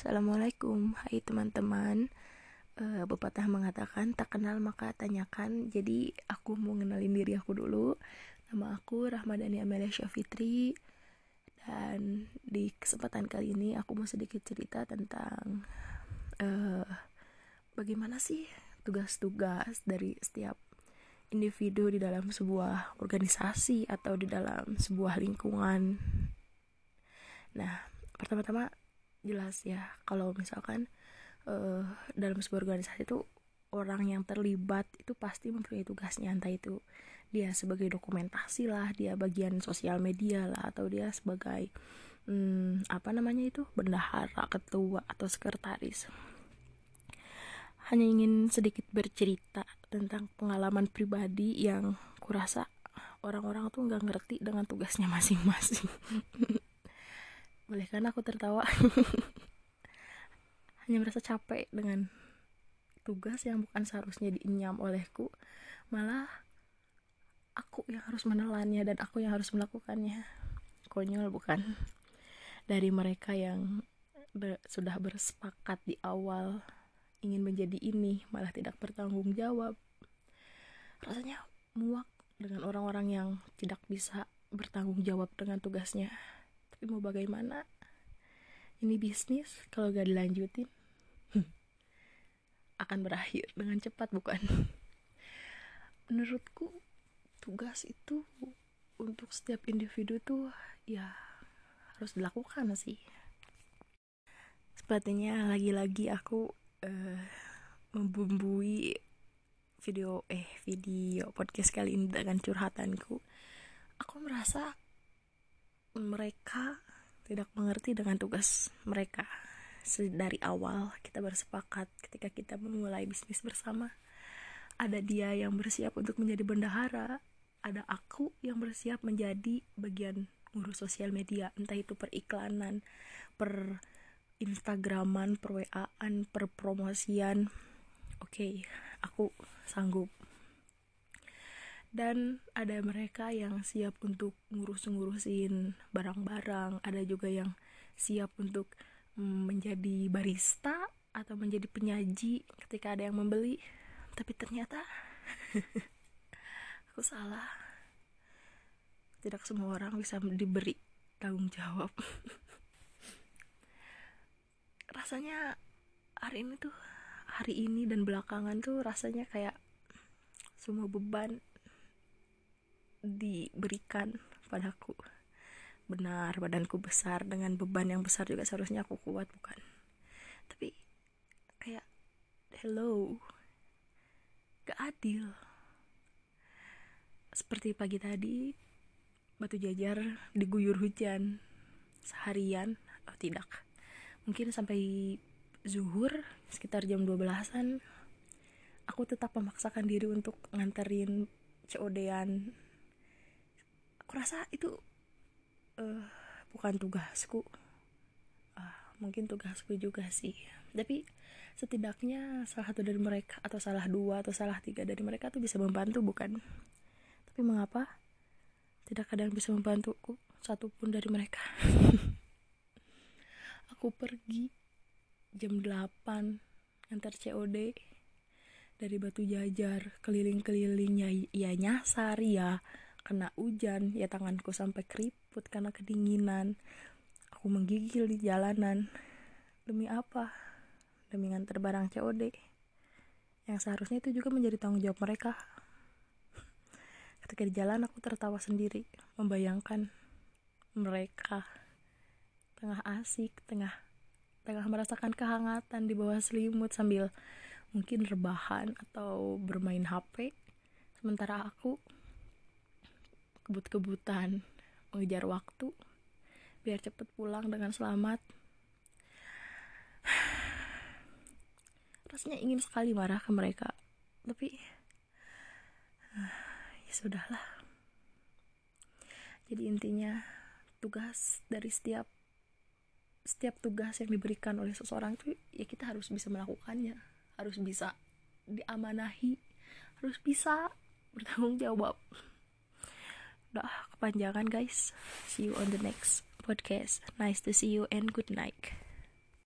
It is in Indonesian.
Assalamualaikum, hai teman-teman. Uh, Pepatah mengatakan tak kenal maka tanyakan. Jadi aku mau ngenalin diri aku dulu. Nama aku Rahmadani Amelia Syafitri. Dan di kesempatan kali ini aku mau sedikit cerita tentang uh, Bagaimana sih tugas-tugas dari setiap individu di dalam sebuah organisasi atau di dalam sebuah lingkungan. Nah, pertama-tama jelas ya. Kalau misalkan uh, dalam sebuah organisasi itu orang yang terlibat itu pasti mempunyai tugasnya. Entah itu dia sebagai dokumentasi lah dia bagian sosial media lah atau dia sebagai hmm, apa namanya itu bendahara ketua atau sekretaris. Hanya ingin sedikit bercerita tentang pengalaman pribadi yang kurasa orang-orang tuh nggak ngerti dengan tugasnya masing-masing boleh kan aku tertawa? Hanya merasa capek dengan tugas yang bukan seharusnya diinyam olehku. Malah aku yang harus menelannya dan aku yang harus melakukannya. Konyol bukan? Dari mereka yang ber, sudah bersepakat di awal ingin menjadi ini malah tidak bertanggung jawab. Rasanya muak dengan orang-orang yang tidak bisa bertanggung jawab dengan tugasnya tapi mau bagaimana? Ini bisnis kalau gak dilanjutin akan berakhir dengan cepat bukan? Menurutku tugas itu untuk setiap individu tuh ya harus dilakukan sih. Sepertinya lagi-lagi aku uh, membumbui video eh video podcast kali ini dengan curhatanku. Aku merasa mereka tidak mengerti dengan tugas mereka. Dari awal kita bersepakat ketika kita memulai bisnis bersama ada dia yang bersiap untuk menjadi bendahara ada aku yang bersiap menjadi bagian ngurus sosial media entah itu periklanan per instagraman per waan per promosian. Oke okay, aku sanggup dan ada mereka yang siap untuk ngurus-ngurusin barang-barang. Ada juga yang siap untuk mm, menjadi barista atau menjadi penyaji ketika ada yang membeli. Tapi ternyata aku salah. Tidak semua orang bisa diberi tanggung jawab. Rasanya hari ini tuh hari ini dan belakangan tuh rasanya kayak semua beban diberikan padaku. Benar badanku besar dengan beban yang besar juga seharusnya aku kuat bukan? Tapi kayak hello gak adil. Seperti pagi tadi batu jajar diguyur hujan. Seharian atau tidak? Mungkin sampai zuhur sekitar jam 12an aku tetap memaksakan diri untuk nganterin COD-an aku rasa itu uh, bukan tugasku. Uh, mungkin tugasku juga sih. Tapi setidaknya salah satu dari mereka atau salah dua atau salah tiga dari mereka tuh bisa membantu bukan? Tapi mengapa tidak ada yang bisa membantuku satupun dari mereka? Aku pergi jam 8 antar COD dari batu jajar keliling-kelilingnya ya nyasar ya kena hujan ya tanganku sampai keriput karena kedinginan. Aku menggigil di jalanan. Demi apa? Demi nganter barang COD yang seharusnya itu juga menjadi tanggung jawab mereka. Ketika di jalan aku tertawa sendiri membayangkan mereka. Tengah asik tengah tengah merasakan kehangatan di bawah selimut sambil mungkin rebahan atau bermain HP sementara aku kebut-kebutan mengejar waktu biar cepet pulang dengan selamat. Rasanya ingin sekali marah ke mereka tapi ya sudahlah. Jadi intinya tugas dari setiap setiap tugas yang diberikan oleh seseorang itu ya kita harus bisa melakukannya. Harus bisa diamanahi. Harus bisa bertanggung jawab udah kepanjangan guys. See you on the next podcast. Nice to see you and good night